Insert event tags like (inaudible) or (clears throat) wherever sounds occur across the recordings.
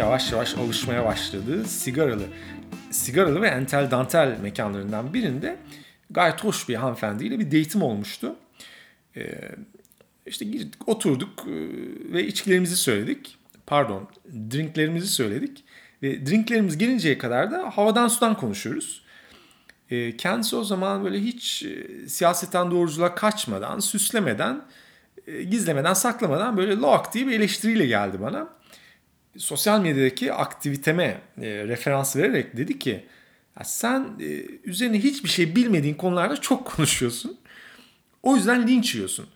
yavaş yavaş alışmaya başladığı sigaralı sigaralı ve entel dantel mekanlarından birinde gayet hoş bir hanımefendiyle bir date'im olmuştu. Ee, işte girdik, oturduk e, ve içkilerimizi söyledik. Pardon, drinklerimizi söyledik. Ve drinklerimiz gelinceye kadar da havadan sudan konuşuyoruz. Ee, kendisi o zaman böyle hiç e, siyasetten doğruculuğa kaçmadan, süslemeden, e, gizlemeden, saklamadan böyle lock diye bir eleştiriyle geldi bana. Sosyal medyadaki aktiviteme referans vererek dedi ki sen üzerine hiçbir şey bilmediğin konularda çok konuşuyorsun. O yüzden linç yiyorsun.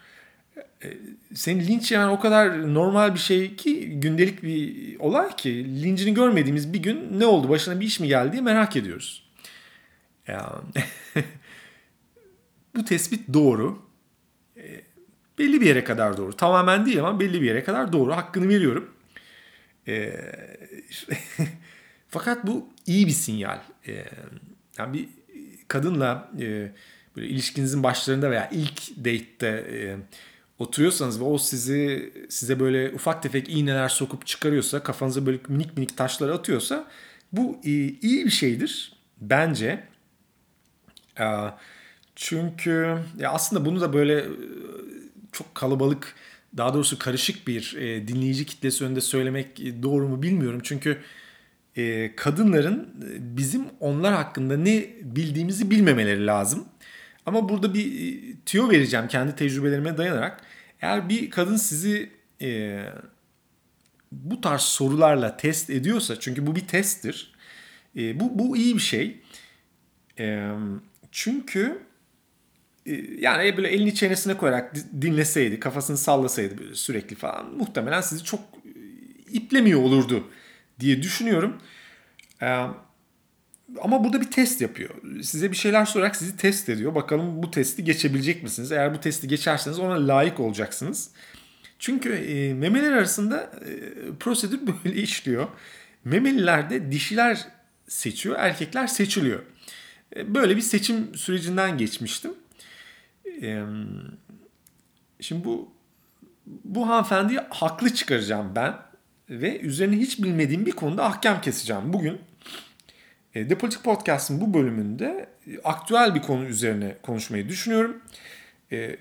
E, senin linç yemen o kadar normal bir şey ki gündelik bir olay ki lincini görmediğimiz bir gün ne oldu başına bir iş mi geldi merak ediyoruz. Ya, (laughs) bu tespit doğru. E, belli bir yere kadar doğru. Tamamen değil ama belli bir yere kadar doğru. Hakkını veriyorum. E, (laughs) fakat bu iyi bir sinyal. E, yani bir kadınla e, böyle ilişkinizin başlarında veya ilk date'te e, oturuyorsanız ve o sizi size böyle ufak tefek iğneler sokup çıkarıyorsa, kafanıza böyle minik minik taşlar atıyorsa bu iyi, iyi bir şeydir bence. E, çünkü ya aslında bunu da böyle çok kalabalık daha doğrusu karışık bir e, dinleyici kitlesi önünde söylemek doğru mu bilmiyorum. Çünkü e, kadınların bizim onlar hakkında ne bildiğimizi bilmemeleri lazım. Ama burada bir e, tüyo vereceğim kendi tecrübelerime dayanarak. Eğer bir kadın sizi e, bu tarz sorularla test ediyorsa çünkü bu bir testtir. E, bu, bu iyi bir şey. E, çünkü e, yani böyle elini çenesine koyarak dinleseydi, kafasını sallasaydı böyle sürekli falan muhtemelen sizi çok e, iplemiyor olurdu diye düşünüyorum. E, ama burada bir test yapıyor. Size bir şeyler sorarak sizi test ediyor. Bakalım bu testi geçebilecek misiniz? Eğer bu testi geçerseniz ona layık olacaksınız. Çünkü e, memeler arasında e, prosedür (laughs) böyle işliyor. Memelilerde dişiler seçiyor, erkekler seçiliyor. E, böyle bir seçim sürecinden geçmiştim. Şimdi bu bu hanımefendiyi haklı çıkaracağım ben ve üzerine hiç bilmediğim bir konuda ahkam keseceğim. Bugün e, The Politik Podcast'ın bu bölümünde e, aktüel bir konu üzerine konuşmayı düşünüyorum. E,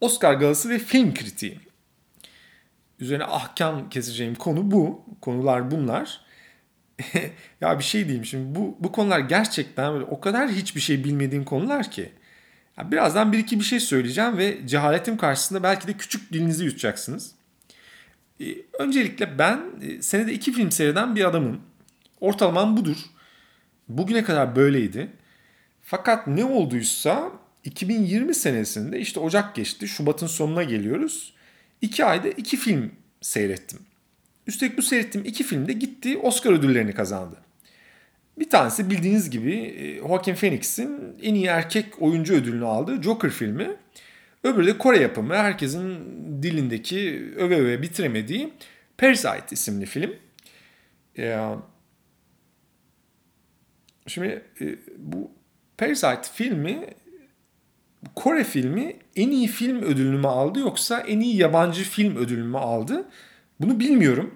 Oscar galası ve film kritiği. Üzerine ahkam keseceğim konu bu. Konular bunlar. (laughs) ya bir şey diyeyim şimdi bu, bu konular gerçekten böyle o kadar hiçbir şey bilmediğim konular ki. Birazdan bir iki bir şey söyleyeceğim ve cehaletim karşısında belki de küçük dilinizi yutacaksınız. öncelikle ben senede iki film seyreden bir adamım. Ortalamam budur. Bugüne kadar böyleydi. Fakat ne olduysa 2020 senesinde işte Ocak geçti. Şubat'ın sonuna geliyoruz. İki ayda iki film seyrettim. Üstelik bu seyrettiğim iki film de gitti Oscar ödüllerini kazandı. Bir tanesi bildiğiniz gibi e, Joaquin Phoenix'in en iyi erkek oyuncu ödülünü aldığı Joker filmi. Öbürü de Kore yapımı herkesin dilindeki öve öve bitiremediği Parasite isimli film. Şimdi e, bu Parasite filmi Kore filmi en iyi film ödülünü mü aldı yoksa en iyi yabancı film ödülünü mü aldı? Bunu bilmiyorum.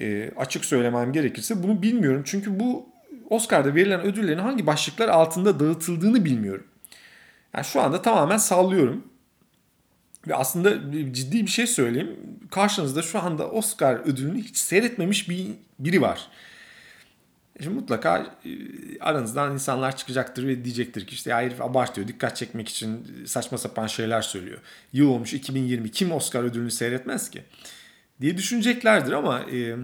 E, açık söylemem gerekirse bunu bilmiyorum. Çünkü bu Oscar'da verilen ödüllerin hangi başlıklar altında dağıtıldığını bilmiyorum. Yani şu anda tamamen sallıyorum. Ve aslında ciddi bir şey söyleyeyim. Karşınızda şu anda Oscar ödülünü hiç seyretmemiş bir biri var. Şimdi mutlaka e, aranızdan insanlar çıkacaktır ve diyecektir ki işte ya herif abartıyor, dikkat çekmek için saçma sapan şeyler söylüyor. Yıl olmuş 2020, kim Oscar ödülünü seyretmez ki? Diye düşüneceklerdir ama e,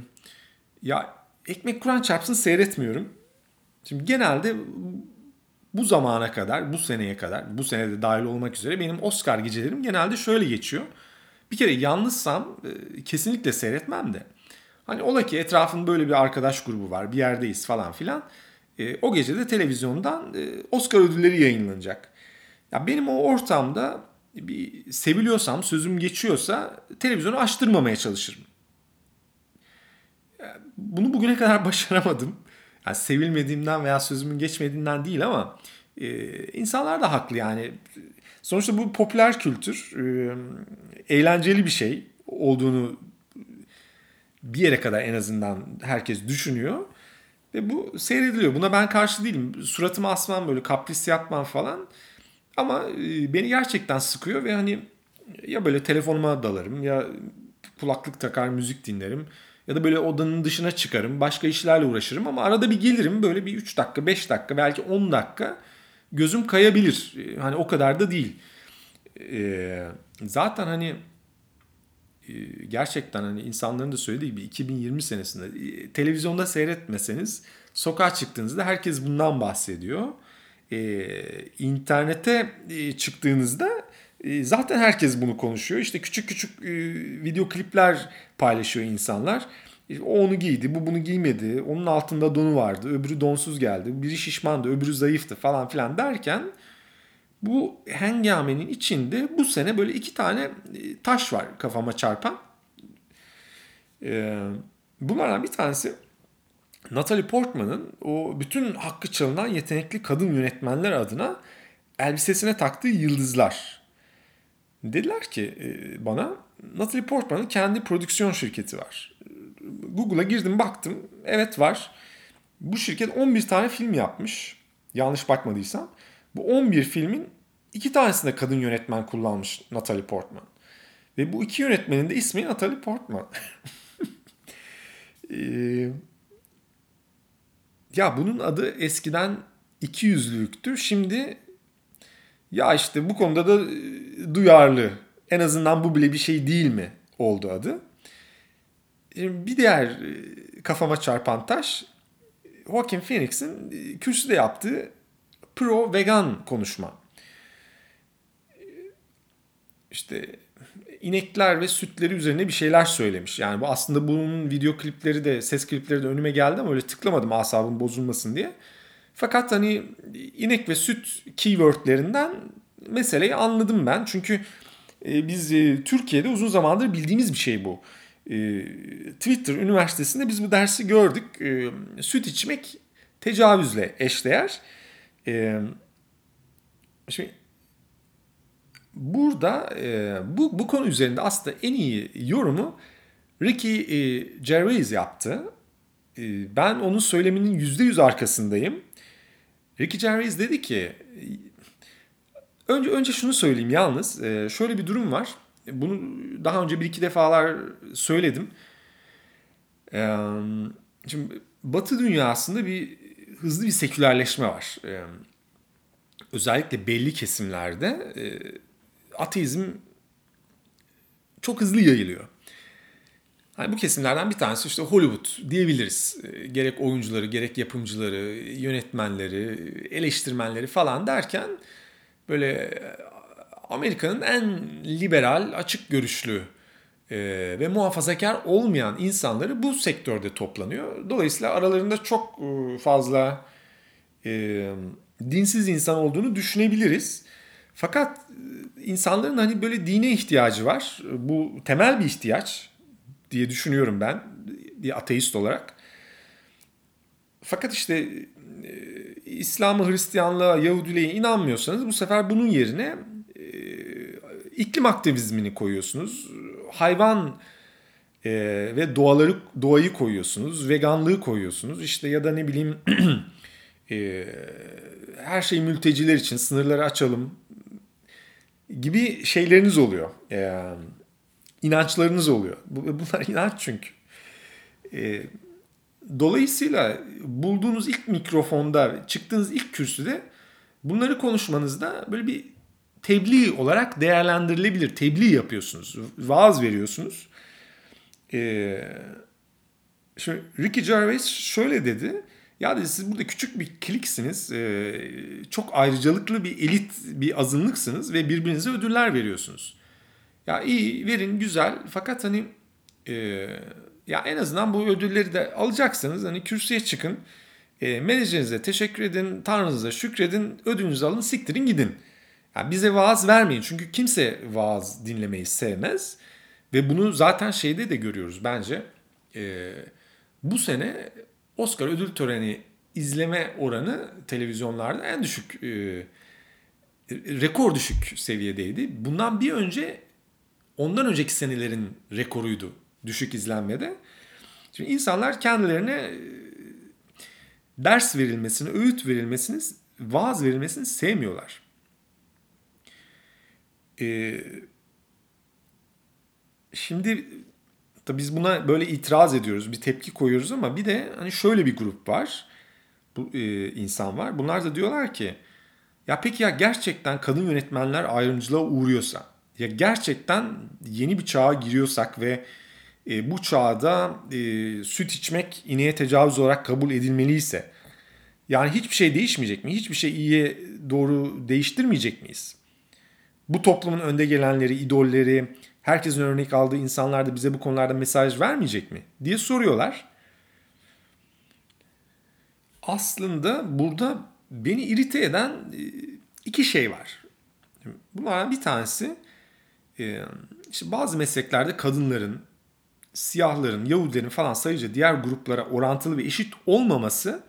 ya ekmek kuran çarpsın seyretmiyorum. Şimdi genelde bu zamana kadar, bu seneye kadar, bu senede dahil olmak üzere benim Oscar gecelerim genelde şöyle geçiyor. Bir kere yalnızsam e, kesinlikle seyretmem de. Hani ola ki etrafında böyle bir arkadaş grubu var bir yerdeyiz falan filan. E, o gece de televizyondan e, Oscar ödülleri yayınlanacak. Ya benim o ortamda bir seviliyorsam, sözüm geçiyorsa televizyonu açtırmamaya çalışırım. Bunu bugüne kadar (laughs) başaramadım. Yani sevilmediğimden veya sözümün geçmediğinden değil ama e, insanlar da haklı yani. Sonuçta bu popüler kültür e, eğlenceli bir şey olduğunu bir yere kadar en azından herkes düşünüyor. Ve bu seyrediliyor. Buna ben karşı değilim. Suratımı asmam böyle kapris yapmam falan. Ama e, beni gerçekten sıkıyor ve hani ya böyle telefonuma dalarım ya kulaklık takar müzik dinlerim ya da böyle odanın dışına çıkarım başka işlerle uğraşırım ama arada bir gelirim böyle bir 3 dakika 5 dakika belki 10 dakika gözüm kayabilir. E, hani o kadar da değil. Ee, zaten hani e, gerçekten hani insanların da söylediği gibi 2020 senesinde televizyonda seyretmeseniz sokağa çıktığınızda herkes bundan bahsediyor. Ee, internete e, çıktığınızda e, zaten herkes bunu konuşuyor. İşte küçük küçük e, video klipler paylaşıyor insanlar. E, o onu giydi, bu bunu giymedi. Onun altında donu vardı, öbürü donsuz geldi. Biri şişmandı, öbürü zayıftı falan filan derken bu hengamenin içinde bu sene böyle iki tane e, taş var kafama çarpan. Ee, bunlardan bir tanesi Natalie Portman'ın o bütün hakkı çalınan yetenekli kadın yönetmenler adına elbisesine taktığı yıldızlar. Dediler ki e, bana Natalie Portman'ın kendi prodüksiyon şirketi var. Google'a girdim baktım. Evet var. Bu şirket 11 tane film yapmış. Yanlış bakmadıysam. Bu 11 filmin iki tanesinde kadın yönetmen kullanmış Natalie Portman. Ve bu iki yönetmenin de ismi Natalie Portman. ee, (laughs) ya bunun adı eskiden 200'lüktü. Şimdi ya işte bu konuda da e, duyarlı. En azından bu bile bir şey değil mi oldu adı. E, bir diğer e, kafama çarpan taş Joaquin Phoenix'in kürsüde yaptığı pro vegan konuşma. İşte inekler ve sütleri üzerine bir şeyler söylemiş. Yani bu aslında bunun video klipleri de ses klipleri de önüme geldi ama öyle tıklamadım asabım bozulmasın diye. Fakat hani inek ve süt keywordlerinden meseleyi anladım ben. Çünkü e, biz e, Türkiye'de uzun zamandır bildiğimiz bir şey bu. E, Twitter Üniversitesi'nde biz bu dersi gördük. Süt içmek tecavüzle eşdeğer. Şimdi burada bu, bu konu üzerinde aslında en iyi yorumu Ricky Gervais yaptı. Ben onun söyleminin %100 arkasındayım. Ricky Gervais dedi ki önce önce şunu söyleyeyim yalnız e, şöyle bir durum var. Bunu daha önce bir iki defalar söyledim. E, şimdi Batı dünyasında bir hızlı bir sekülerleşme var. E, özellikle belli kesimlerde ateizm çok hızlı yayılıyor. Yani bu kesimlerden bir tanesi işte Hollywood diyebiliriz. Ee, gerek oyuncuları, gerek yapımcıları, yönetmenleri, eleştirmenleri falan derken böyle e, Amerika'nın en liberal, açık görüşlü e, ve muhafazakar olmayan insanları bu sektörde toplanıyor. Dolayısıyla aralarında çok e, fazla dinsiz insan olduğunu düşünebiliriz. Fakat insanların hani böyle dine ihtiyacı var. Bu temel bir ihtiyaç diye düşünüyorum ben bir ateist olarak. Fakat işte e, İslam'a, Hristiyanlığa, Yahudiliğe inanmıyorsanız bu sefer bunun yerine e, iklim aktivizmini koyuyorsunuz. Hayvan e, ve doğaları doğayı koyuyorsunuz, veganlığı koyuyorsunuz. İşte ya da ne bileyim (clears throat) e, her şey mülteciler için sınırları açalım gibi şeyleriniz oluyor. E, inançlarınız oluyor. Bunlar (laughs) inanç çünkü. E, dolayısıyla bulduğunuz ilk mikrofonda, çıktığınız ilk kürsüde bunları konuşmanızda böyle bir tebliğ olarak değerlendirilebilir. Tebliğ yapıyorsunuz, vaaz veriyorsunuz. E, şimdi Ricky Gervais şöyle dedi. Ya dedi siz burada küçük bir kliksiniz. E, çok ayrıcalıklı bir elit bir azınlıksınız ve birbirinize ödüller veriyorsunuz. Ya iyi verin güzel fakat hani e, ya en azından bu ödülleri de alacaksınız. Hani kürsüye çıkın. E, menajerinize teşekkür edin. Tanrınıza şükredin. Ödülünüzü alın siktirin gidin. Yani bize vaaz vermeyin. Çünkü kimse vaaz dinlemeyi sevmez. Ve bunu zaten şeyde de görüyoruz bence. E, bu sene Oscar ödül töreni izleme oranı televizyonlarda en düşük e, rekor düşük seviyedeydi. Bundan bir önce ondan önceki senelerin rekoruydu düşük izlenmede. Şimdi insanlar kendilerine e, ders verilmesini, öğüt verilmesini, vaaz verilmesini sevmiyorlar. Ee, şimdi tabii biz buna böyle itiraz ediyoruz, bir tepki koyuyoruz ama bir de hani şöyle bir grup var, bu e, insan var. Bunlar da diyorlar ki ya peki ya gerçekten kadın yönetmenler ayrımcılığa uğruyorsa, ya gerçekten yeni bir çağa giriyorsak ve e, bu çağda e, süt içmek ineğe tecavüz olarak kabul edilmeliyse, yani hiçbir şey değişmeyecek mi? Hiçbir şey iyiye doğru değiştirmeyecek miyiz? Bu toplumun önde gelenleri, idolleri, herkesin örnek aldığı insanlar da bize bu konularda mesaj vermeyecek mi? diye soruyorlar. Aslında burada beni irite eden e, iki şey var. Bunlardan bir tanesi e, işte bazı mesleklerde kadınların, siyahların, Yahudilerin falan sayıca diğer gruplara orantılı ve eşit olmaması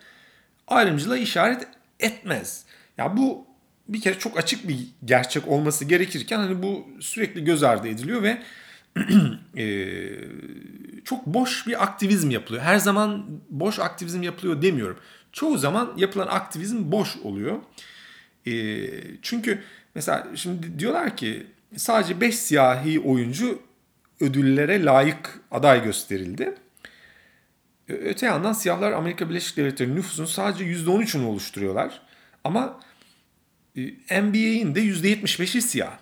ayrımcılığa işaret etmez. Ya bu bir kere çok açık bir gerçek olması gerekirken hani bu sürekli göz ardı ediliyor ve (clears throat) e, çok boş bir aktivizm yapılıyor. Her zaman boş aktivizm yapılıyor demiyorum. Çoğu zaman yapılan aktivizm boş oluyor. E, çünkü mesela şimdi diyorlar ki sadece 5 siyahi oyuncu ödüllere layık aday gösterildi. Öte yandan siyahlar Amerika Birleşik Devletleri nüfusun sadece %13'ünü oluşturuyorlar. Ama e, NBA'in de %75'i siyah.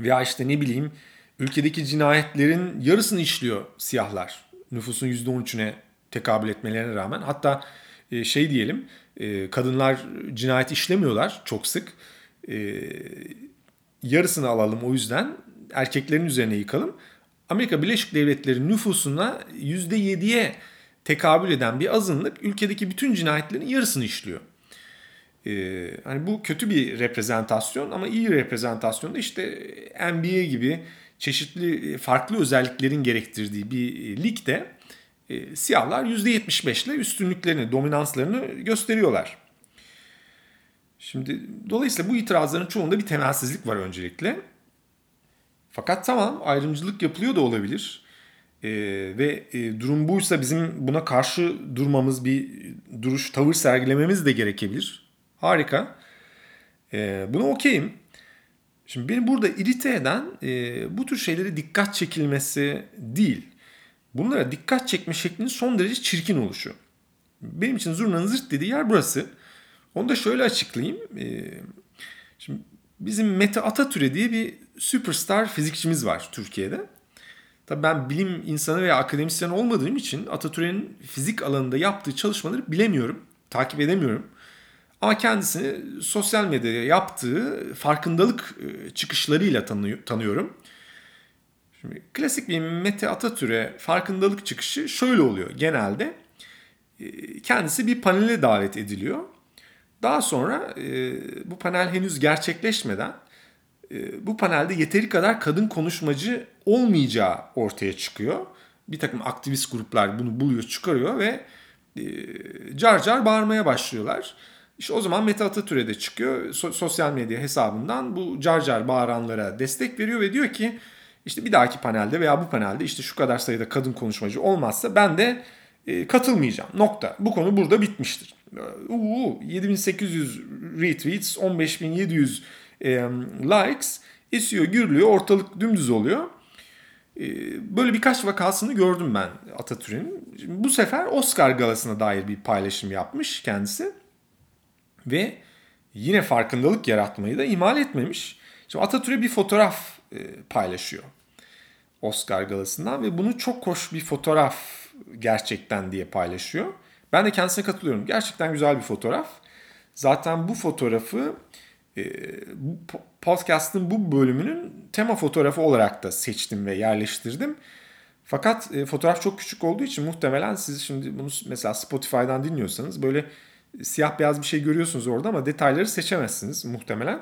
Veya işte ne bileyim ülkedeki cinayetlerin yarısını işliyor siyahlar. Nüfusun %13'üne tekabül etmelerine rağmen. Hatta e, şey diyelim e, kadınlar cinayet işlemiyorlar çok sık. Yarısını alalım o yüzden erkeklerin üzerine yıkalım. Amerika Birleşik Devletleri nüfusuna %7'ye tekabül eden bir azınlık ülkedeki bütün cinayetlerin yarısını işliyor. Ee, hani bu kötü bir reprezentasyon ama iyi reprezentasyon da işte NBA gibi çeşitli farklı özelliklerin gerektirdiği bir ligde e, siyahlar %75 ile üstünlüklerini, dominanslarını gösteriyorlar. Şimdi dolayısıyla bu itirazların çoğunda bir temelsizlik var öncelikle. Fakat tamam ayrımcılık yapılıyor da olabilir. Ee, ve e, durum buysa bizim buna karşı durmamız, bir duruş, tavır sergilememiz de gerekebilir. Harika. Ee, buna okeyim. Şimdi beni burada irite eden e, bu tür şeylere dikkat çekilmesi değil. Bunlara dikkat çekme şeklinin son derece çirkin oluşu. Benim için zurnanın zırt dediği yer burası. Onu da şöyle açıklayayım. Ee, şimdi bizim Mete Atatürk diye bir süperstar fizikçimiz var Türkiye'de. Tabii ben bilim insanı veya akademisyen olmadığım için Atatürk'ün fizik alanında yaptığı çalışmaları bilemiyorum, takip edemiyorum. Ama kendisini sosyal medyada yaptığı farkındalık e, çıkışlarıyla tanıyorum. Şimdi klasik bir Mete Atatürk'e farkındalık çıkışı şöyle oluyor genelde. E, kendisi bir panele davet ediliyor. Daha sonra e, bu panel henüz gerçekleşmeden bu panelde yeteri kadar kadın konuşmacı olmayacağı ortaya çıkıyor. Bir takım aktivist gruplar bunu buluyor, çıkarıyor ve car car bağırmaya başlıyorlar. İşte o zaman Mete Atatürk'e de çıkıyor. sosyal medya hesabından bu car car bağıranlara destek veriyor ve diyor ki işte bir dahaki panelde veya bu panelde işte şu kadar sayıda kadın konuşmacı olmazsa ben de e, katılmayacağım. Nokta. Bu konu burada bitmiştir. Uuu 7800 retweets, 15700 e, likes esiyor, gürlüyor, ortalık dümdüz oluyor. E, böyle birkaç vakasını gördüm ben Atatürk'ün. Bu sefer Oscar galasına dair bir paylaşım yapmış kendisi. Ve yine farkındalık yaratmayı da ihmal etmemiş. Şimdi Atatürk'e bir fotoğraf e, paylaşıyor. Oscar galasından ve bunu çok hoş bir fotoğraf gerçekten diye paylaşıyor. Ben de kendisine katılıyorum. Gerçekten güzel bir fotoğraf. Zaten bu fotoğrafı e, bu podcast'ın bu bölümünün tema fotoğrafı olarak da seçtim ve yerleştirdim. Fakat e, fotoğraf çok küçük olduğu için muhtemelen siz şimdi bunu mesela Spotify'dan dinliyorsanız böyle siyah beyaz bir şey görüyorsunuz orada ama detayları seçemezsiniz muhtemelen.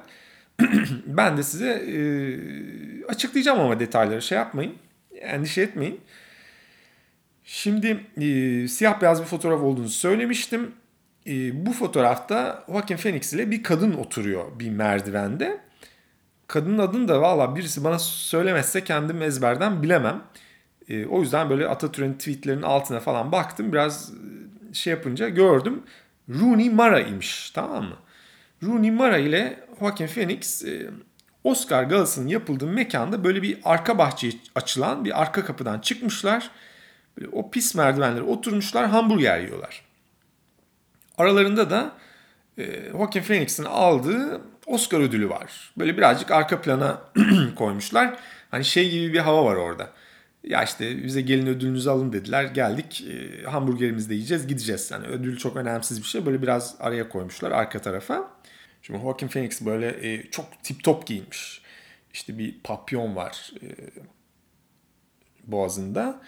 (clears throat) ben de size e, açıklayacağım ama detayları şey yapmayın. Endişe etmeyin. Şimdi e, siyah beyaz bir fotoğraf olduğunu söylemiştim e, bu fotoğrafta Joaquin Phoenix ile bir kadın oturuyor bir merdivende. Kadının adını da valla birisi bana söylemezse kendim ezberden bilemem. E, o yüzden böyle Atatürk'ün tweetlerinin altına falan baktım. Biraz şey yapınca gördüm. Rooney Mara imiş tamam mı? Rooney Mara ile Joaquin Phoenix e, Oscar galasının yapıldığı mekanda böyle bir arka bahçeye açılan bir arka kapıdan çıkmışlar. Böyle o pis merdivenlere oturmuşlar hamburger yiyorlar. Aralarında da e, Joaquin Phoenix'in aldığı Oscar ödülü var. Böyle birazcık arka plana (clears throat) koymuşlar. Hani şey gibi bir hava var orada. Ya işte bize gelin ödülünüzü alın dediler. Geldik e, hamburgerimizi de yiyeceğiz gideceğiz. Yani ödül çok önemsiz bir şey. Böyle biraz araya koymuşlar arka tarafa. Şimdi Joaquin Phoenix böyle e, çok tip top giyinmiş. İşte bir papyon var e, boğazında.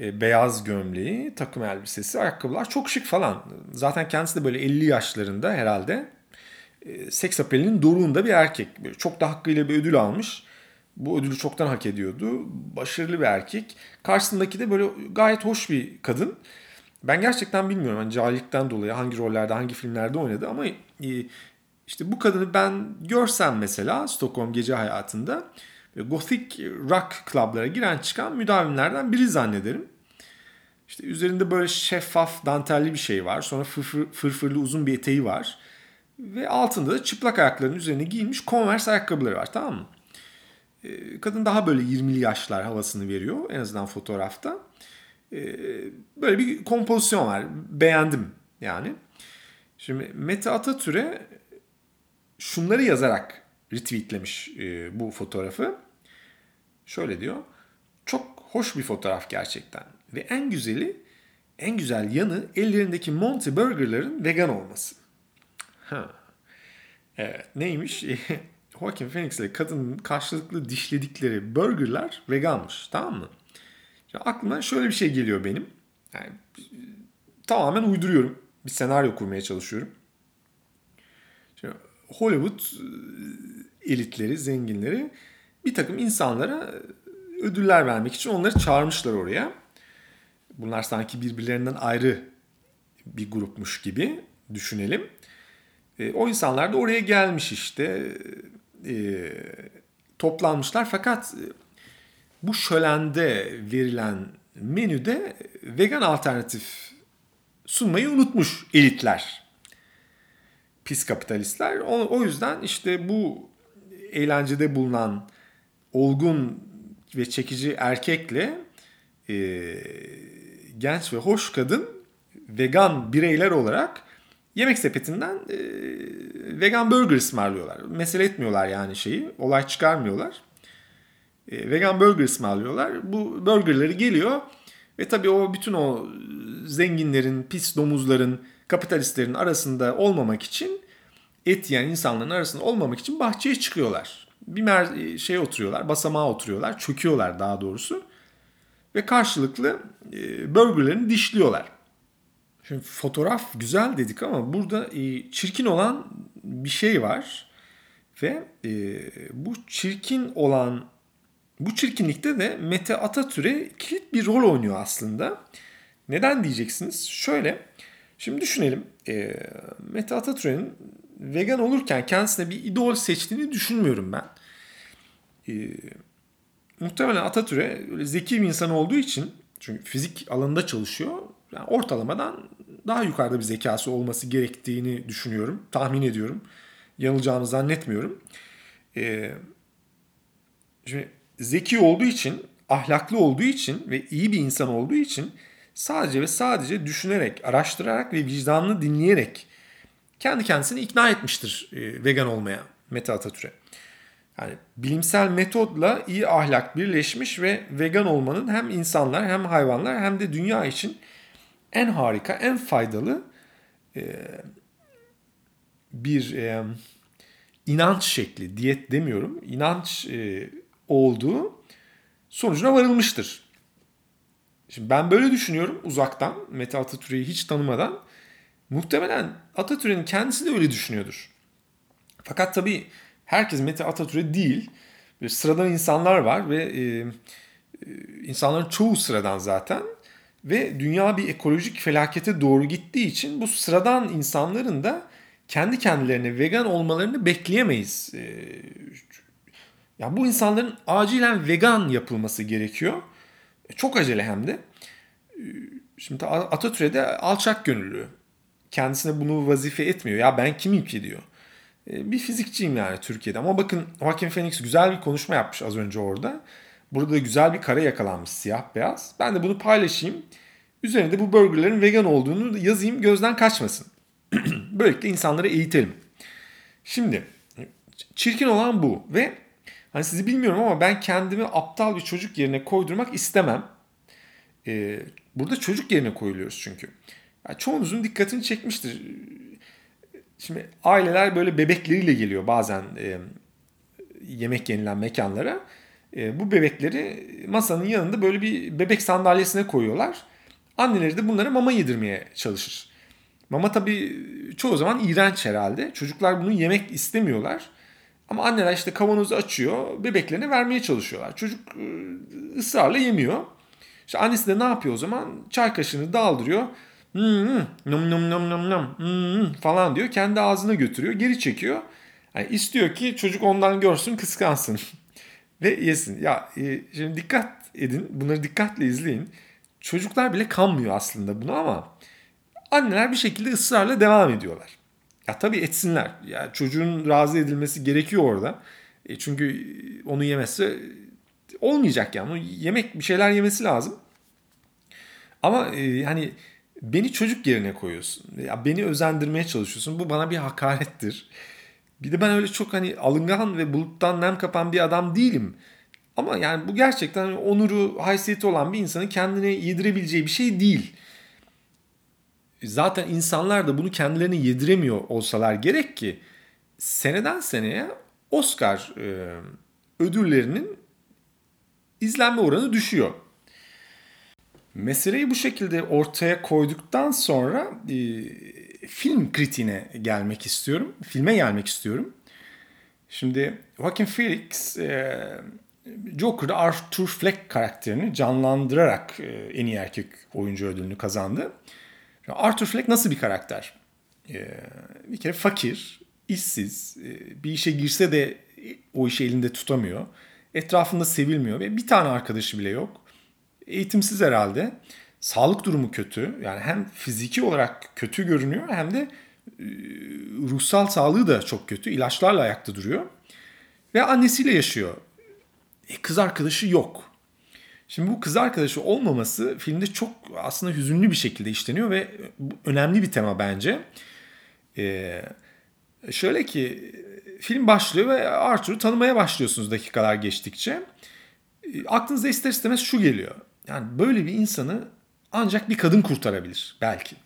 E, beyaz gömleği, takım elbisesi, ayakkabılar çok şık falan. Zaten kendisi de böyle 50 yaşlarında herhalde. E, seks apelinin doruğunda bir erkek. Böyle çok da hakkıyla bir ödül almış. Bu ödülü çoktan hak ediyordu. Başarılı bir erkek. Karşısındaki de böyle gayet hoş bir kadın. Ben gerçekten bilmiyorum hani cahillikten dolayı hangi rollerde, hangi filmlerde oynadı ama e, işte bu kadını ben görsem mesela Stockholm gece hayatında Gothic rock klublara giren çıkan müdavimlerden biri zannederim. İşte üzerinde böyle şeffaf dantelli bir şey var. Sonra fırfır, fırfırlı uzun bir eteği var. Ve altında da çıplak ayaklarının üzerine giyilmiş Converse ayakkabıları var tamam mı? Ee, kadın daha böyle 20'li yaşlar havasını veriyor en azından fotoğrafta. Ee, böyle bir kompozisyon var. Beğendim yani. Şimdi Mete Atatürk'e şunları yazarak retweetlemiş e, bu fotoğrafı. Şöyle diyor. Çok hoş bir fotoğraf gerçekten. Ve en güzeli, en güzel yanı ellerindeki Monty Burger'ların vegan olması. Ha. Evet neymiş? (laughs) Joaquin Phoenix ile kadının karşılıklı dişledikleri burgerlar veganmış. Tamam mı? Ya aklıma şöyle bir şey geliyor benim. Yani tamamen uyduruyorum. Bir senaryo kurmaya çalışıyorum. Şimdi Hollywood e, elitleri, zenginleri bir takım insanlara ödüller vermek için onları çağırmışlar oraya. Bunlar sanki birbirlerinden ayrı bir grupmuş gibi düşünelim. E, o insanlar da oraya gelmiş işte e, toplanmışlar fakat e, bu şölende verilen menüde vegan alternatif sunmayı unutmuş elitler. Pis kapitalistler. O, o yüzden işte bu eğlencede bulunan olgun ve çekici erkekle e, genç ve hoş kadın vegan bireyler olarak yemek sepetinden e, vegan burger ısmarlıyorlar. Mesele etmiyorlar yani şeyi. Olay çıkarmıyorlar. E, vegan burger ısmarlıyorlar. Bu burgerleri geliyor ve tabii o bütün o zenginlerin, pis domuzların, kapitalistlerin arasında olmamak için et yiyen insanların arasında olmamak için bahçeye çıkıyorlar. Bir mer şey oturuyorlar, basamağa oturuyorlar, çöküyorlar daha doğrusu. Ve karşılıklı e, burgerlerini dişliyorlar. Şimdi fotoğraf güzel dedik ama burada e, çirkin olan bir şey var. Ve e, bu çirkin olan bu çirkinlikte de Mete Atatürk'e kilit bir rol oynuyor aslında. Neden diyeceksiniz? Şöyle, şimdi düşünelim. E, Mete Atatürk'ün vegan olurken kendisine bir idol seçtiğini düşünmüyorum ben. E, muhtemelen Atatürk'e zeki bir insan olduğu için çünkü fizik alanında çalışıyor. Yani ortalamadan daha yukarıda bir zekası olması gerektiğini düşünüyorum. Tahmin ediyorum. Yanılacağını zannetmiyorum. Ee, şimdi zeki olduğu için, ahlaklı olduğu için ve iyi bir insan olduğu için sadece ve sadece düşünerek, araştırarak ve vicdanını dinleyerek kendi kendisini ikna etmiştir e, vegan olmaya Mete Atatürk'e. Yani bilimsel metodla iyi ahlak birleşmiş ve vegan olmanın hem insanlar hem hayvanlar hem de dünya için en harika, en faydalı e, bir e, inanç şekli, diyet demiyorum, inanç e, olduğu sonucuna varılmıştır. Şimdi ben böyle düşünüyorum uzaktan, Mete Atatürk'ü hiç tanımadan. Muhtemelen Atatürk'ün kendisi de öyle düşünüyordur. Fakat tabii herkes Mete Atatürk'e değil, bir sıradan insanlar var ve e, e, insanların çoğu sıradan zaten ve dünya bir ekolojik felakete doğru gittiği için bu sıradan insanların da kendi kendilerine vegan olmalarını bekleyemeyiz. Ee, ya bu insanların acilen vegan yapılması gerekiyor. Çok acele hem de. Şimdi Atatürk'e alçak gönüllü. Kendisine bunu vazife etmiyor. Ya ben kimim ki diyor. Bir fizikçiyim yani Türkiye'de. Ama bakın Joaquin Phoenix güzel bir konuşma yapmış az önce orada. Burada da güzel bir kare yakalanmış siyah beyaz. Ben de bunu paylaşayım. Üzerinde bu burgerlerin vegan olduğunu yazayım gözden kaçmasın. (clears throat) Böylelikle insanları eğitelim. Şimdi çirkin olan bu ve hani sizi bilmiyorum ama ben kendimi aptal bir çocuk yerine koydurmak istemem. Ee, burada çocuk yerine koyuluyoruz çünkü. Yani çoğunuzun dikkatini çekmiştir. Şimdi aileler böyle bebekleriyle geliyor bazen e, yemek yenilen mekanlara. E, bu bebekleri masanın yanında böyle bir bebek sandalyesine koyuyorlar. Anneleri de bunlara mama yedirmeye çalışır. Mama tabii çoğu zaman iğrenç herhalde. Çocuklar bunu yemek istemiyorlar. Ama anneler işte kavanozu açıyor, bebeklerine vermeye çalışıyorlar. Çocuk e, ısrarla yemiyor. İşte annesi de ne yapıyor o zaman? Çay kaşığını daldırıyor. Hmm, nom nom nom nom nom hmm, falan diyor. Kendi ağzına götürüyor, geri çekiyor. Yani istiyor ki çocuk ondan görsün, kıskansın. (laughs) Ve yesin. Ya e, şimdi dikkat edin, bunları dikkatle izleyin. Çocuklar bile kanmıyor aslında bunu ama anneler bir şekilde ısrarla devam ediyorlar. Ya tabii etsinler. Ya çocuğun razı edilmesi gerekiyor orada. E çünkü onu yemezse olmayacak yani. Yemek bir şeyler yemesi lazım. Ama e, hani beni çocuk yerine koyuyorsun. Ya beni özendirmeye çalışıyorsun. Bu bana bir hakarettir. Bir de ben öyle çok hani alıngan ve buluttan nem kapan bir adam değilim. Ama yani bu gerçekten onuru, haysiyeti olan bir insanın kendine yedirebileceği bir şey değil. Zaten insanlar da bunu kendilerine yediremiyor olsalar gerek ki seneden seneye Oscar e, ödüllerinin izlenme oranı düşüyor. Meseleyi bu şekilde ortaya koyduktan sonra e, film kritiğine gelmek istiyorum. Filme gelmek istiyorum. Şimdi Joaquin Phoenix e, Joker'da Arthur Fleck karakterini canlandırarak e, en iyi erkek oyuncu ödülünü kazandı. Arthur Fleck nasıl bir karakter? E, bir kere fakir, işsiz, bir işe girse de o işi elinde tutamıyor. Etrafında sevilmiyor ve bir tane arkadaşı bile yok. Eğitimsiz herhalde. Sağlık durumu kötü. Yani hem fiziki olarak kötü görünüyor hem de ruhsal sağlığı da çok kötü. İlaçlarla ayakta duruyor. Ve annesiyle yaşıyor. E, kız arkadaşı yok. Şimdi bu kız arkadaşı olmaması filmde çok aslında hüzünlü bir şekilde işleniyor ve önemli bir tema bence. Ee, şöyle ki film başlıyor ve Arthur'u tanımaya başlıyorsunuz dakikalar geçtikçe. E, aklınıza ister istemez şu geliyor. Yani böyle bir insanı ancak bir kadın kurtarabilir belki.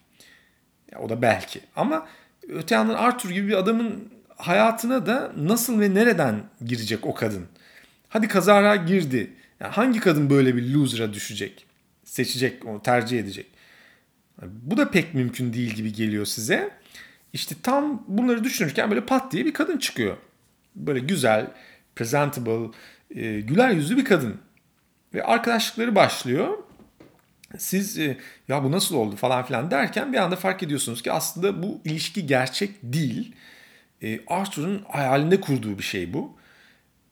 Ya, o da belki. Ama öte yandan Arthur gibi bir adamın hayatına da nasıl ve nereden girecek o kadın? Hadi kazara girdi. Yani hangi kadın böyle bir loser'a düşecek? Seçecek, onu tercih edecek. Bu da pek mümkün değil gibi geliyor size. İşte tam bunları düşünürken böyle pat diye bir kadın çıkıyor. Böyle güzel, presentable, e, güler yüzlü bir kadın. Ve arkadaşlıkları başlıyor. Siz e, ya bu nasıl oldu falan filan derken bir anda fark ediyorsunuz ki aslında bu ilişki gerçek değil. E, Arthur'un hayalinde kurduğu bir şey bu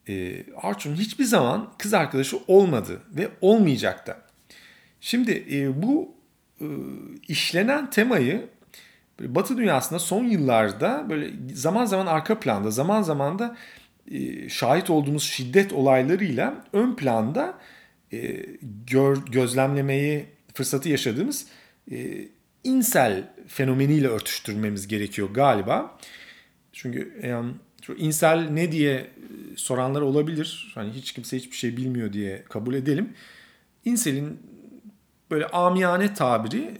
e, Arthur'un hiçbir zaman kız arkadaşı olmadı ve olmayacak da. Şimdi bu işlenen temayı Batı dünyasında son yıllarda böyle zaman zaman arka planda, zaman zaman da şahit olduğumuz şiddet olaylarıyla ön planda gözlemlemeyi fırsatı yaşadığımız e, insel fenomeniyle örtüştürmemiz gerekiyor galiba. Çünkü yani, insel ne diye soranlar olabilir. Hani hiç kimse hiçbir şey bilmiyor diye kabul edelim. İnsel'in böyle amiyane tabiri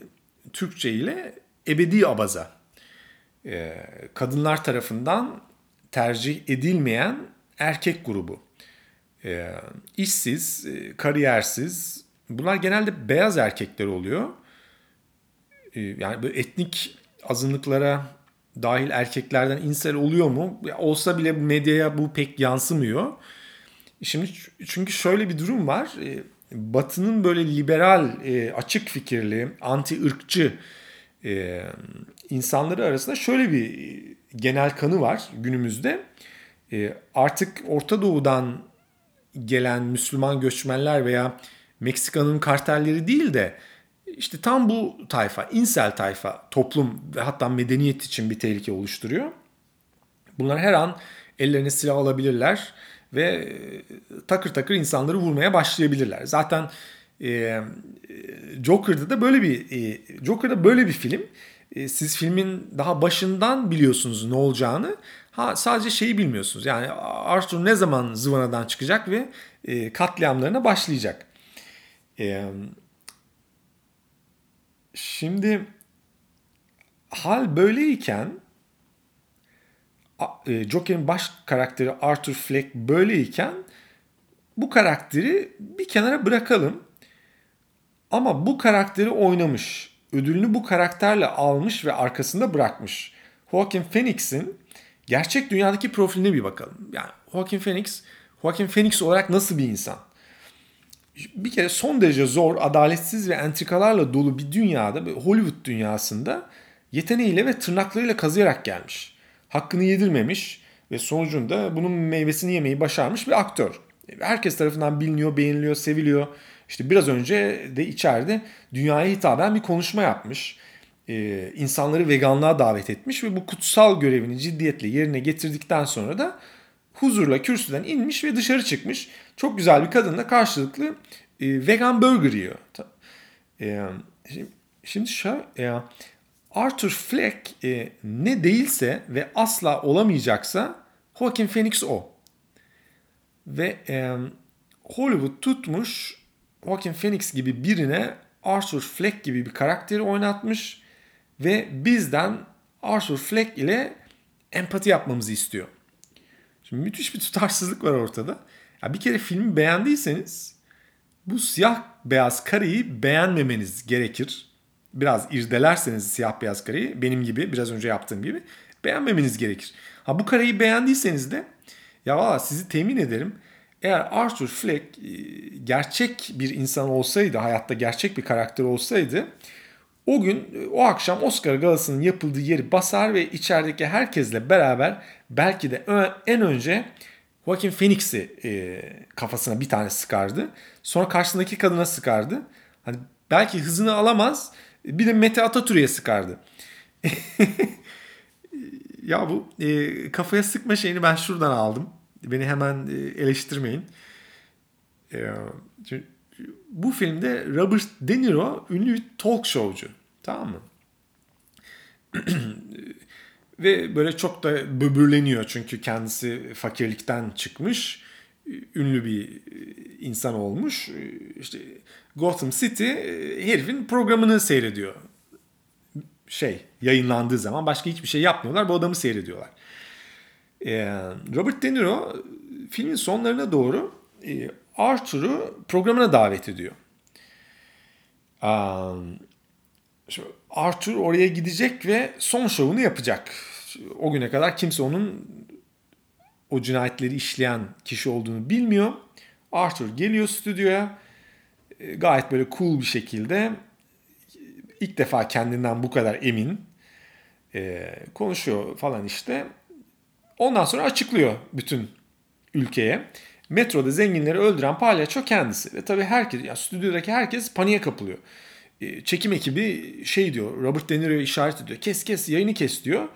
Türkçe ile ebedi abaza. Ee, kadınlar tarafından tercih edilmeyen erkek grubu. Ee, işsiz, e, kariyersiz. Bunlar genelde beyaz erkekler oluyor. Ee, yani böyle etnik azınlıklara dahil erkeklerden insel oluyor mu? Olsa bile medyaya bu pek yansımıyor. Şimdi çünkü şöyle bir durum var. E, Batı'nın böyle liberal, e, açık fikirli, anti ırkçı e, insanları arasında şöyle bir genel kanı var günümüzde. Artık Orta Doğu'dan gelen Müslüman göçmenler veya Meksika'nın kartelleri değil de işte tam bu tayfa, insel tayfa toplum ve hatta medeniyet için bir tehlike oluşturuyor. Bunlar her an ellerine silah alabilirler ve e, takır takır insanları vurmaya başlayabilirler. Zaten e, Joker'da da böyle bir e, Joker'da böyle bir film. E, siz filmin daha başından biliyorsunuz ne olacağını. Ha sadece şeyi bilmiyorsunuz. Yani Arthur ne zaman zıvanadan çıkacak ve e, katliamlarına başlayacak. E, şimdi hal böyleyken e, Joker'in baş karakteri Arthur Fleck böyleyken bu karakteri bir kenara bırakalım. Ama bu karakteri oynamış, ödülünü bu karakterle almış ve arkasında bırakmış. Joaquin Phoenix'in gerçek dünyadaki profiline bir bakalım. Yani Joaquin Phoenix, Joaquin Phoenix olarak nasıl bir insan? Bir kere son derece zor, adaletsiz ve entrikalarla dolu bir dünyada, Hollywood dünyasında yeteneğiyle ve tırnaklarıyla kazıyarak gelmiş. Hakkını yedirmemiş ve sonucunda bunun meyvesini yemeyi başarmış bir aktör. Herkes tarafından biliniyor, beğeniliyor, seviliyor. İşte biraz önce de içeride dünyaya hitaben bir konuşma yapmış. Ee, insanları veganlığa davet etmiş ve bu kutsal görevini ciddiyetle yerine getirdikten sonra da huzurla kürsüden inmiş ve dışarı çıkmış. Çok güzel bir kadınla karşılıklı e, vegan burger yiyor. E, şimdi şöyle, e, Arthur Fleck e, ne değilse ve asla olamayacaksa Joaquin Phoenix o. Ve e, Hollywood tutmuş Joaquin Phoenix gibi birine Arthur Fleck gibi bir karakteri oynatmış ve bizden Arthur Fleck ile empati yapmamızı istiyor. Şimdi müthiş bir tutarsızlık var ortada. Ya bir kere filmi beğendiyseniz bu siyah beyaz kareyi beğenmemeniz gerekir. Biraz irdelerseniz siyah beyaz kareyi benim gibi biraz önce yaptığım gibi beğenmemeniz gerekir. Ha bu kareyi beğendiyseniz de ya valla sizi temin ederim eğer Arthur Fleck e, gerçek bir insan olsaydı, hayatta gerçek bir karakter olsaydı o gün, e, o akşam Oscar galasının yapıldığı yeri basar ve içerideki herkesle beraber belki de en önce Joaquin Phoenix'i e, kafasına bir tane sıkardı. Sonra karşısındaki kadına sıkardı. Hani belki hızını alamaz. Bir de Mete Atatürk'e sıkardı. (laughs) ya bu e, kafaya sıkma şeyini ben şuradan aldım. Beni hemen e, eleştirmeyin. E, bu filmde Robert De Niro ünlü bir talk showcu. Tamam mı? (clears throat) Ve böyle çok da böbürleniyor çünkü kendisi fakirlikten çıkmış. Ünlü bir insan olmuş. İşte Gotham City herifin programını seyrediyor. Şey yayınlandığı zaman başka hiçbir şey yapmıyorlar. Bu adamı seyrediyorlar. Robert De Niro filmin sonlarına doğru Arthur'u programına davet ediyor. Arthur oraya gidecek ve son şovunu yapacak. O güne kadar kimse onun o cinayetleri işleyen kişi olduğunu bilmiyor. Arthur geliyor stüdyoya gayet böyle cool bir şekilde ilk defa kendinden bu kadar emin konuşuyor falan işte. Ondan sonra açıklıyor bütün ülkeye. Metroda zenginleri öldüren palyaço kendisi. Ve tabii herkes, ya stüdyodaki herkes paniğe kapılıyor. E, çekim ekibi şey diyor, Robert De Niro'ya işaret ediyor. Kes kes, yayını kes diyor.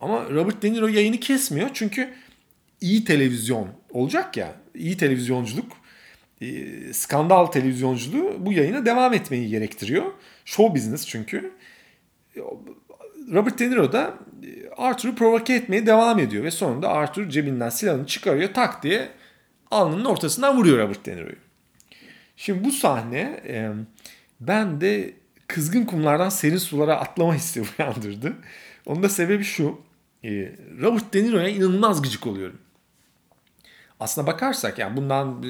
Ama Robert De Niro yayını kesmiyor çünkü iyi televizyon olacak ya, iyi televizyonculuk, e, skandal televizyonculuğu bu yayına devam etmeyi gerektiriyor. Show business çünkü. Robert De Niro da e, Arthur'u provoke etmeye devam ediyor ve sonunda Arthur cebinden silahını çıkarıyor tak diye alnının ortasından vuruyor Robert De Niro'yu. Şimdi bu sahne e, ben de kızgın kumlardan serin sulara atlama hissi (laughs) uyandırdı. Onun da sebebi şu. E, Robert De Niro'ya inanılmaz gıcık oluyorum. Aslına bakarsak yani bundan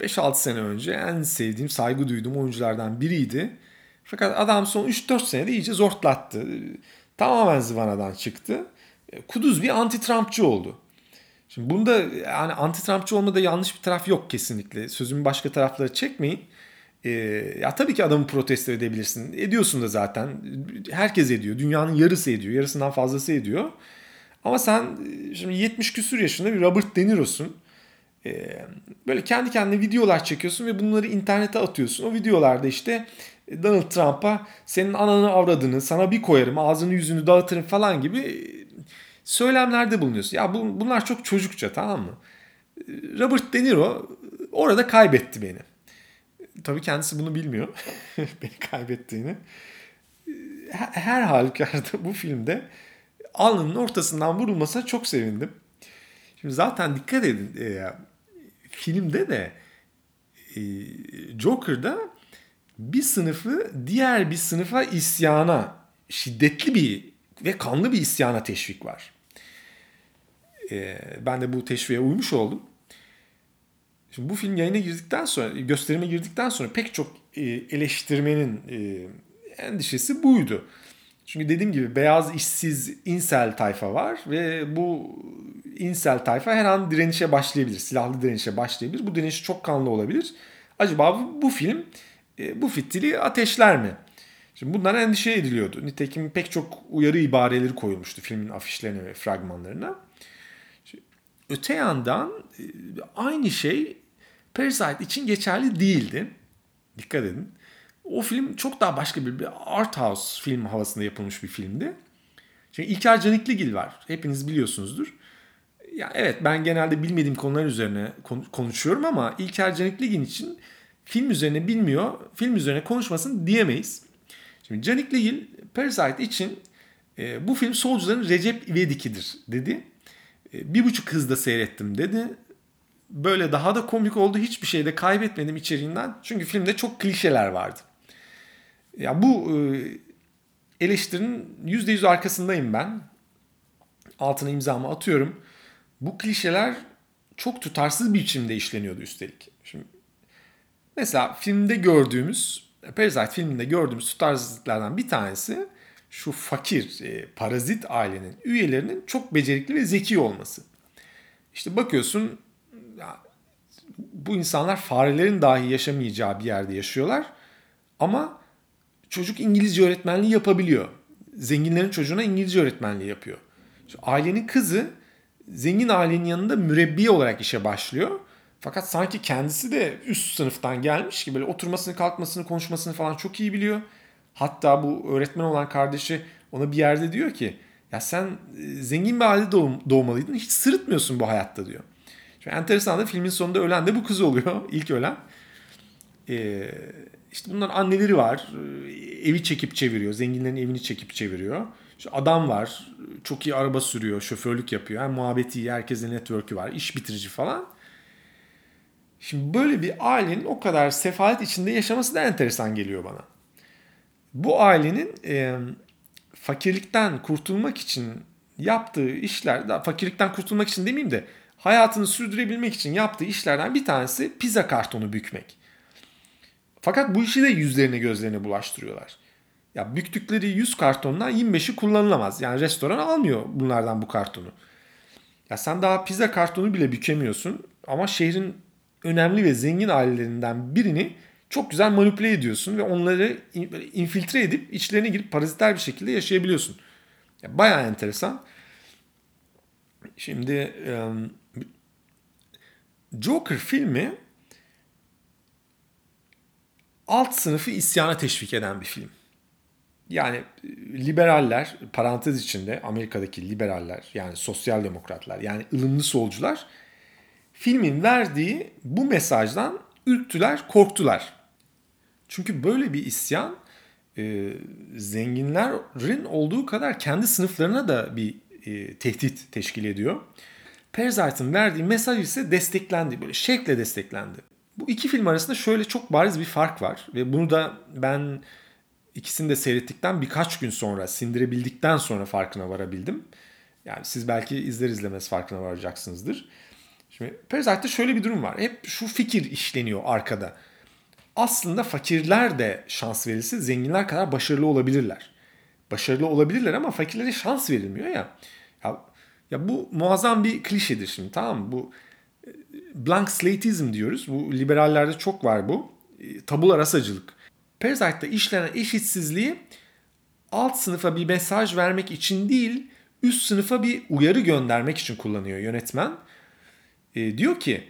5-6 sene önce en sevdiğim, saygı duyduğum oyunculardan biriydi. Fakat adam son 3-4 senede iyice zortlattı. Tamamen zıvanadan çıktı. Kuduz bir anti-Trumpçı oldu. Şimdi bunda yani anti-Trumpçı olmada yanlış bir taraf yok kesinlikle. Sözümü başka taraflara çekmeyin. Ee, ya tabii ki adamı protesto edebilirsin. Ediyorsun da zaten. Herkes ediyor. Dünyanın yarısı ediyor. Yarısından fazlası ediyor. Ama sen şimdi 70 küsür yaşında bir Robert De Niro'sun. Ee, böyle kendi kendine videolar çekiyorsun ve bunları internete atıyorsun. O videolarda işte Donald Trump'a senin ananı avradını sana bir koyarım ağzını yüzünü dağıtırım falan gibi söylemlerde bulunuyorsun. Ya bu, bunlar çok çocukça tamam mı? Robert De Niro orada kaybetti beni. Tabii kendisi bunu bilmiyor. (laughs) beni kaybettiğini. Her, her halükarda bu filmde alnının ortasından vurulmasına çok sevindim. Şimdi zaten dikkat edin e, filmde de e, Joker'da bir sınıfı diğer bir sınıfa isyana şiddetli bir ve kanlı bir isyana teşvik var. E, ben de bu teşviğe uymuş oldum. Şimdi bu film yayına girdikten sonra, gösterime girdikten sonra pek çok e, eleştirmenin e, endişesi buydu. Çünkü dediğim gibi beyaz işsiz insel tayfa var ve bu insel tayfa her an direnişe başlayabilir. Silahlı direnişe başlayabilir. Bu direniş çok kanlı olabilir. Acaba bu, bu film e, bu fitili ateşler mi? Şimdi bundan endişe ediliyordu. Nitekim pek çok uyarı ibareleri koyulmuştu filmin afişlerine ve fragmanlarına. Öte yandan e, aynı şey Parasite için geçerli değildi. Dikkat edin. O film çok daha başka bir, bir art house film havasında yapılmış bir filmdi. Şimdi İlker Canikligil var. Hepiniz biliyorsunuzdur. Ya evet ben genelde bilmediğim konular üzerine konuşuyorum ama İlker Canikligil için film üzerine bilmiyor, film üzerine konuşmasın diyemeyiz. Şimdi Canikligil Parasite için e, bu film solcuların Recep İvedik'idir dedi. E, bir buçuk hızda seyrettim dedi böyle daha da komik oldu. Hiçbir şeyde kaybetmedim içeriğinden. Çünkü filmde çok klişeler vardı. Ya bu e, eleştirinin %100 arkasındayım ben. Altına imzamı atıyorum. Bu klişeler çok tutarsız bir biçimde işleniyordu üstelik. Şimdi mesela filmde gördüğümüz Parasite filminde gördüğümüz tutarsızlıklardan bir tanesi şu fakir e, parazit ailenin üyelerinin çok becerikli ve zeki olması. İşte bakıyorsun bu insanlar farelerin dahi yaşamayacağı bir yerde yaşıyorlar. Ama çocuk İngilizce öğretmenliği yapabiliyor. Zenginlerin çocuğuna İngilizce öğretmenliği yapıyor. Şu ailenin kızı zengin ailenin yanında mürebbiye olarak işe başlıyor. Fakat sanki kendisi de üst sınıftan gelmiş gibi böyle oturmasını, kalkmasını, konuşmasını falan çok iyi biliyor. Hatta bu öğretmen olan kardeşi ona bir yerde diyor ki ya sen e, zengin bir ailede doğum, doğmalıydın hiç sırıtmıyorsun bu hayatta diyor. Şimdi enteresan da filmin sonunda ölen de bu kız oluyor. (laughs) ilk ölen. Ee, işte bunların anneleri var. Ee, evi çekip çeviriyor. Zenginlerin evini çekip çeviriyor. İşte adam var. Çok iyi araba sürüyor. Şoförlük yapıyor. Yani muhabbeti iyi. Herkesin network'ü var. iş bitirici falan. Şimdi böyle bir ailenin o kadar sefalet içinde yaşaması da enteresan geliyor bana. Bu ailenin e, fakirlikten kurtulmak için yaptığı işler, fakirlikten kurtulmak için demeyeyim de hayatını sürdürebilmek için yaptığı işlerden bir tanesi pizza kartonu bükmek. Fakat bu işi de yüzlerine gözlerine bulaştırıyorlar. Ya büktükleri 100 kartondan 25'i kullanılamaz. Yani restoran almıyor bunlardan bu kartonu. Ya sen daha pizza kartonu bile bükemiyorsun ama şehrin önemli ve zengin ailelerinden birini çok güzel manipüle ediyorsun ve onları infiltre edip içlerine girip paraziter bir şekilde yaşayabiliyorsun. Ya bayağı enteresan. Şimdi Joker filmi alt sınıfı isyana teşvik eden bir film. Yani e, liberaller parantez içinde Amerika'daki liberaller yani sosyal demokratlar yani ılımlı solcular filmin verdiği bu mesajdan ürktüler, korktular. Çünkü böyle bir isyan e, zenginlerin olduğu kadar kendi sınıflarına da bir e, tehdit teşkil ediyor. Parasite'ın verdiği mesaj ise desteklendi. Böyle şevkle desteklendi. Bu iki film arasında şöyle çok bariz bir fark var. Ve bunu da ben ikisini de seyrettikten birkaç gün sonra sindirebildikten sonra farkına varabildim. Yani siz belki izler izlemez farkına varacaksınızdır. Şimdi Parasite'de şöyle bir durum var. Hep şu fikir işleniyor arkada. Aslında fakirler de şans verilse zenginler kadar başarılı olabilirler. Başarılı olabilirler ama fakirlere şans verilmiyor ya. Ya ya bu muazzam bir klişedir şimdi tamam mı? Bu e, blank slateizm diyoruz. Bu liberallerde çok var bu. E, tabula rasacılık. Parasite'da işlenen eşitsizliği alt sınıfa bir mesaj vermek için değil, üst sınıfa bir uyarı göndermek için kullanıyor yönetmen. E, diyor ki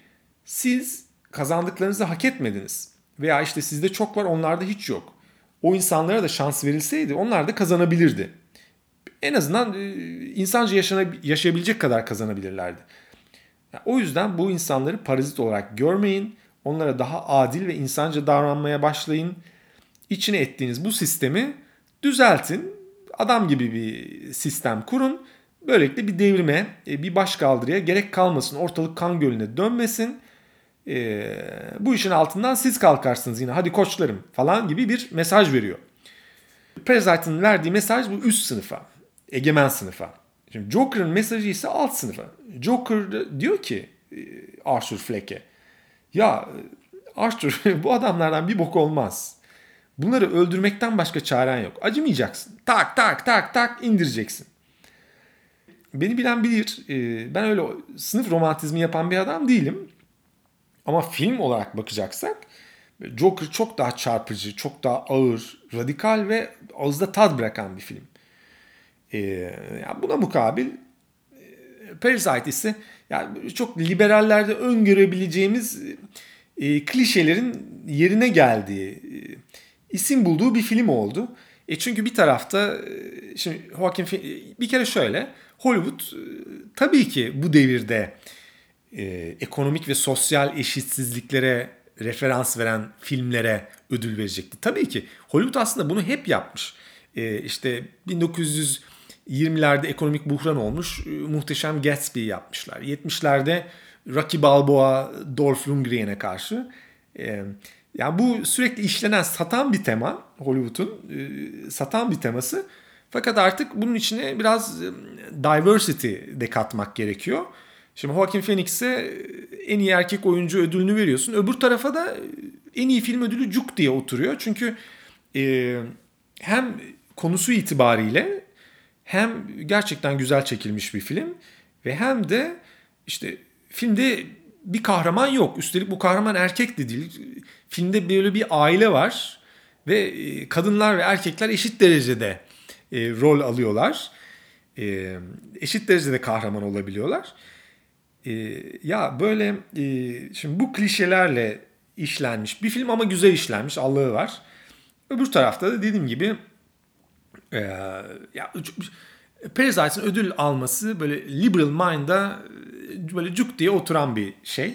siz kazandıklarınızı hak etmediniz. Veya işte sizde çok var onlarda hiç yok. O insanlara da şans verilseydi onlar da kazanabilirdi. En azından e, insanca yaşana, yaşayabilecek kadar kazanabilirlerdi. O yüzden bu insanları parazit olarak görmeyin. Onlara daha adil ve insanca davranmaya başlayın. İçine ettiğiniz bu sistemi düzeltin. Adam gibi bir sistem kurun. Böylelikle bir devrime, e, bir başkaldırıya gerek kalmasın. Ortalık kan gölüne dönmesin. Ee, bu işin altından siz kalkarsınız yine. Hadi koçlarım falan gibi bir mesaj veriyor. Parasite'ın verdiği mesaj bu üst sınıfa. Egemen sınıfa. Şimdi Joker'ın mesajı ise alt sınıfa. Joker diyor ki e, Arthur Fleck'e ya Arthur (laughs) bu adamlardan bir bok olmaz. Bunları öldürmekten başka çaren yok. Acımayacaksın. Tak tak tak tak indireceksin. Beni bilen bilir. E, ben öyle sınıf romantizmi yapan bir adam değilim. Ama film olarak bakacaksak Joker çok daha çarpıcı, çok daha ağır, radikal ve ağızda tad bırakan bir film. Ee, yani buna mukabil e, Parasite ise yani çok liberallerde öngörebileceğimiz e, klişelerin yerine geldiği, e, isim bulduğu bir film oldu. E çünkü bir tarafta e, şimdi Joaquin bir kere şöyle Hollywood e, tabii ki bu devirde e, ekonomik ve sosyal eşitsizliklere referans veren filmlere ödül verecekti. Tabii ki Hollywood aslında bunu hep yapmış. E, işte 1920'lerde ekonomik buhran olmuş. E, muhteşem Gatsby yapmışlar. 70'lerde Rocky Balboa, Dolph Lundgren'e karşı. E, yani bu sürekli işlenen, satan bir tema Hollywood'un. E, satan bir teması. Fakat artık bunun içine biraz e, diversity de katmak gerekiyor. Şimdi Joaquin Phoenix'e en iyi erkek oyuncu ödülünü veriyorsun. Öbür tarafa da en iyi film ödülü cuk diye oturuyor. Çünkü e, hem konusu itibariyle hem gerçekten güzel çekilmiş bir film ve hem de işte filmde bir kahraman yok. Üstelik bu kahraman erkek de değil. Filmde böyle bir aile var ve e, kadınlar ve erkekler eşit derecede e, rol alıyorlar. E, eşit derecede kahraman olabiliyorlar. E, ya böyle e, şimdi bu klişelerle işlenmiş bir film ama güzel işlenmiş Allah'ı var. Öbür tarafta da dediğim gibi e, ya Parasite'ın ödül alması böyle liberal mind'a böyle cuk diye oturan bir şey.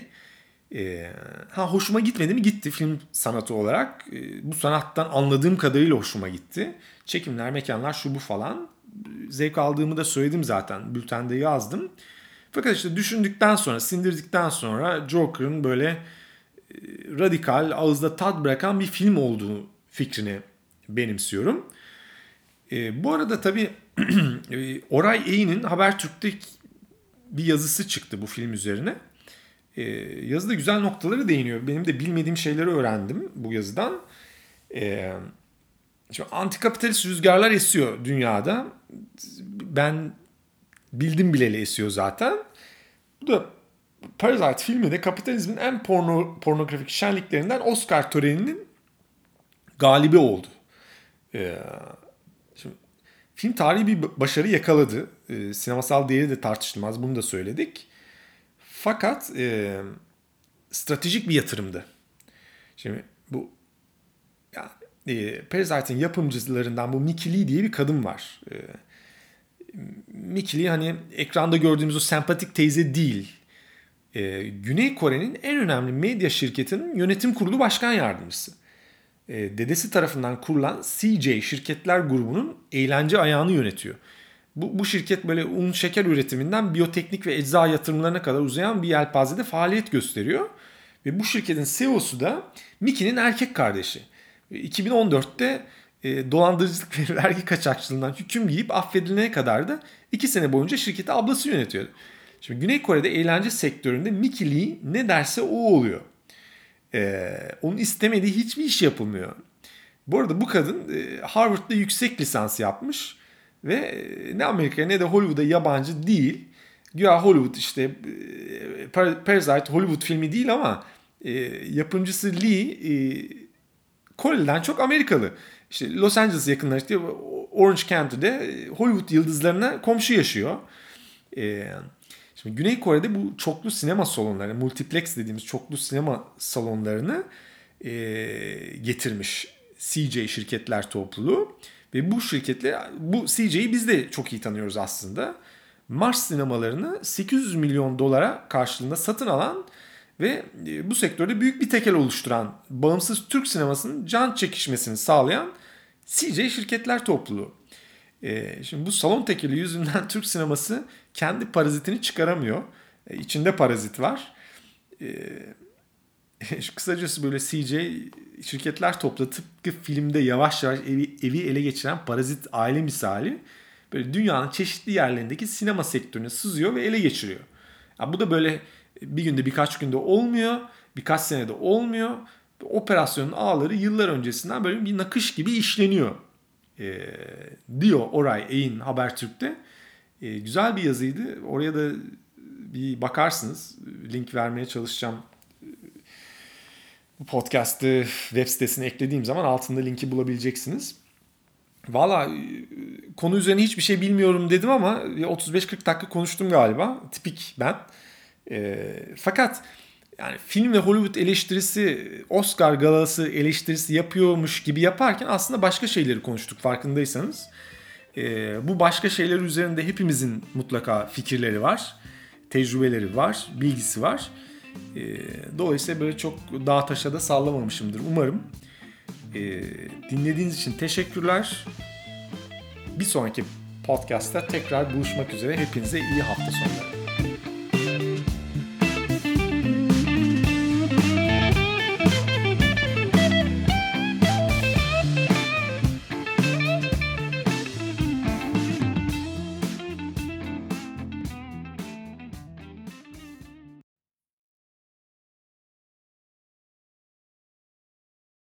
E, ha hoşuma gitmedi mi? Gitti film sanatı olarak. E, bu sanattan anladığım kadarıyla hoşuma gitti. Çekimler, mekanlar, şu bu falan. Zevk aldığımı da söyledim zaten. Bültende yazdım. Fakat işte düşündükten sonra, sindirdikten sonra Joker'ın böyle e, radikal, ağızda tat bırakan bir film olduğu fikrini benimsiyorum. E, bu arada tabii (clears throat) e, Oray Eğin'in Habertürk'te bir yazısı çıktı bu film üzerine. E, yazıda güzel noktaları değiniyor. Benim de bilmediğim şeyleri öğrendim bu yazıdan. E, şimdi antikapitalist rüzgarlar esiyor dünyada. Ben bildim bileli esiyor zaten. Bu da Parasite filmi de kapitalizmin en porno, pornografik şenliklerinden Oscar töreninin galibi oldu. Ee, şimdi, film tarihi bir başarı yakaladı. Ee, sinemasal değeri de tartışılmaz. Bunu da söyledik. Fakat e, stratejik bir yatırımdı. Şimdi bu ya, e, Parasite'in yapımcılarından bu Mickey Lee diye bir kadın var. E, Mickey hani ekranda gördüğümüz o sempatik teyze değil. Ee, Güney Kore'nin en önemli medya şirketinin yönetim kurulu başkan yardımcısı. Ee, dedesi tarafından kurulan CJ şirketler grubunun eğlence ayağını yönetiyor. Bu, bu şirket böyle un şeker üretiminden biyoteknik ve ecza yatırımlarına kadar uzayan bir yelpazede faaliyet gösteriyor. Ve bu şirketin CEO'su da Mickey'nin erkek kardeşi. 2014'te e, dolandırıcılık ve (laughs) vergi kaçakçılığından hüküm giyip affedilene kadar da 2 sene boyunca şirketi ablası yönetiyordu. Şimdi Güney Kore'de eğlence sektöründe Mickey Lee ne derse o oluyor. Ee, onun istemediği hiçbir iş yapılmıyor. Bu arada bu kadın e, Harvard'da yüksek lisans yapmış ve e, ne Amerika'ya ne de Hollywood'a yabancı değil. Güya Hollywood işte e, Parasite Hollywood filmi değil ama e, yapımcısı Lee e, Koreli'den çok Amerikalı işte Los Angeles yakınları işte Orange County'de Hollywood yıldızlarına komşu yaşıyor. Ee, Şimdi Güney Kore'de bu çoklu sinema salonları, multiplex dediğimiz çoklu sinema salonlarını e, getirmiş CJ şirketler topluluğu. Ve bu şirketler, bu CJ'yi biz de çok iyi tanıyoruz aslında. Mars sinemalarını 800 milyon dolara karşılığında satın alan ve e, bu sektörde büyük bir tekel oluşturan bağımsız Türk sinemasının can çekişmesini sağlayan CJ şirketler topluluğu. E, şimdi bu salon tekeli yüzünden (laughs) Türk sineması kendi parazitini çıkaramıyor. E, içinde parazit var. (laughs) kısacası böyle CJ şirketler toplatıp tıpkı filmde yavaş yavaş evi, evi ele geçiren parazit aile misali böyle dünyanın çeşitli yerlerindeki sinema sektörünü sızıyor ve ele geçiriyor. Ya bu da böyle bir günde birkaç günde olmuyor. Birkaç senede olmuyor. Operasyonun ağları yıllar öncesinden böyle bir nakış gibi işleniyor. E, diyor Oray Eğin Habertürk'te. E, güzel bir yazıydı. Oraya da bir bakarsınız. Link vermeye çalışacağım. Bu podcast'ı web sitesine eklediğim zaman altında linki bulabileceksiniz. Valla e, konu üzerine hiçbir şey bilmiyorum dedim ama 35-40 dakika konuştum galiba. Tipik ben. E, fakat yani film ve Hollywood eleştirisi, Oscar galası eleştirisi yapıyormuş gibi yaparken aslında başka şeyleri konuştuk farkındaysanız. E, bu başka şeyler üzerinde hepimizin mutlaka fikirleri var, tecrübeleri var, bilgisi var. E, dolayısıyla böyle çok dağ taşa da sallamamışımdır umarım. E, dinlediğiniz için teşekkürler. Bir sonraki podcast'ta tekrar buluşmak üzere. Hepinize iyi hafta sonları.